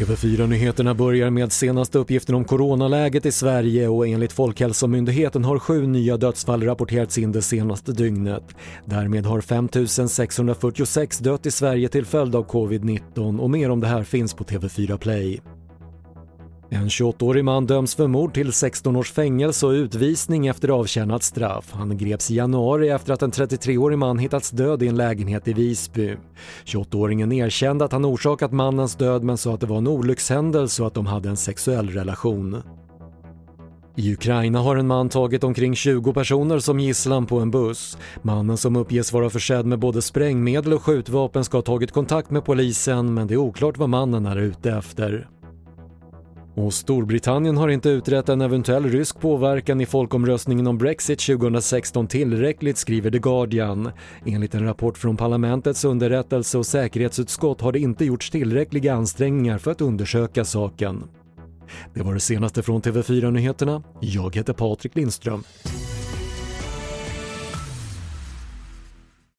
TV4-nyheterna börjar med senaste uppgiften om coronaläget i Sverige och enligt Folkhälsomyndigheten har sju nya dödsfall rapporterats in det senaste dygnet. Därmed har 5 646 dött i Sverige till följd av covid-19 och mer om det här finns på TV4 Play. En 28-årig man döms för mord till 16 års fängelse och utvisning efter avtjänat straff. Han greps i januari efter att en 33-årig man hittats död i en lägenhet i Visby. 28-åringen erkände att han orsakat mannens död men sa att det var en olyckshändelse och att de hade en sexuell relation. I Ukraina har en man tagit omkring 20 personer som gisslan på en buss. Mannen som uppges vara försedd med både sprängmedel och skjutvapen ska ha tagit kontakt med polisen men det är oklart vad mannen är ute efter. Och Storbritannien har inte utrett en eventuell rysk påverkan i folkomröstningen om Brexit 2016 tillräckligt, skriver The Guardian. Enligt en rapport från parlamentets underrättelse och säkerhetsutskott har det inte gjorts tillräckliga ansträngningar för att undersöka saken. Det var det senaste från TV4 Nyheterna. Jag heter Patrik Lindström.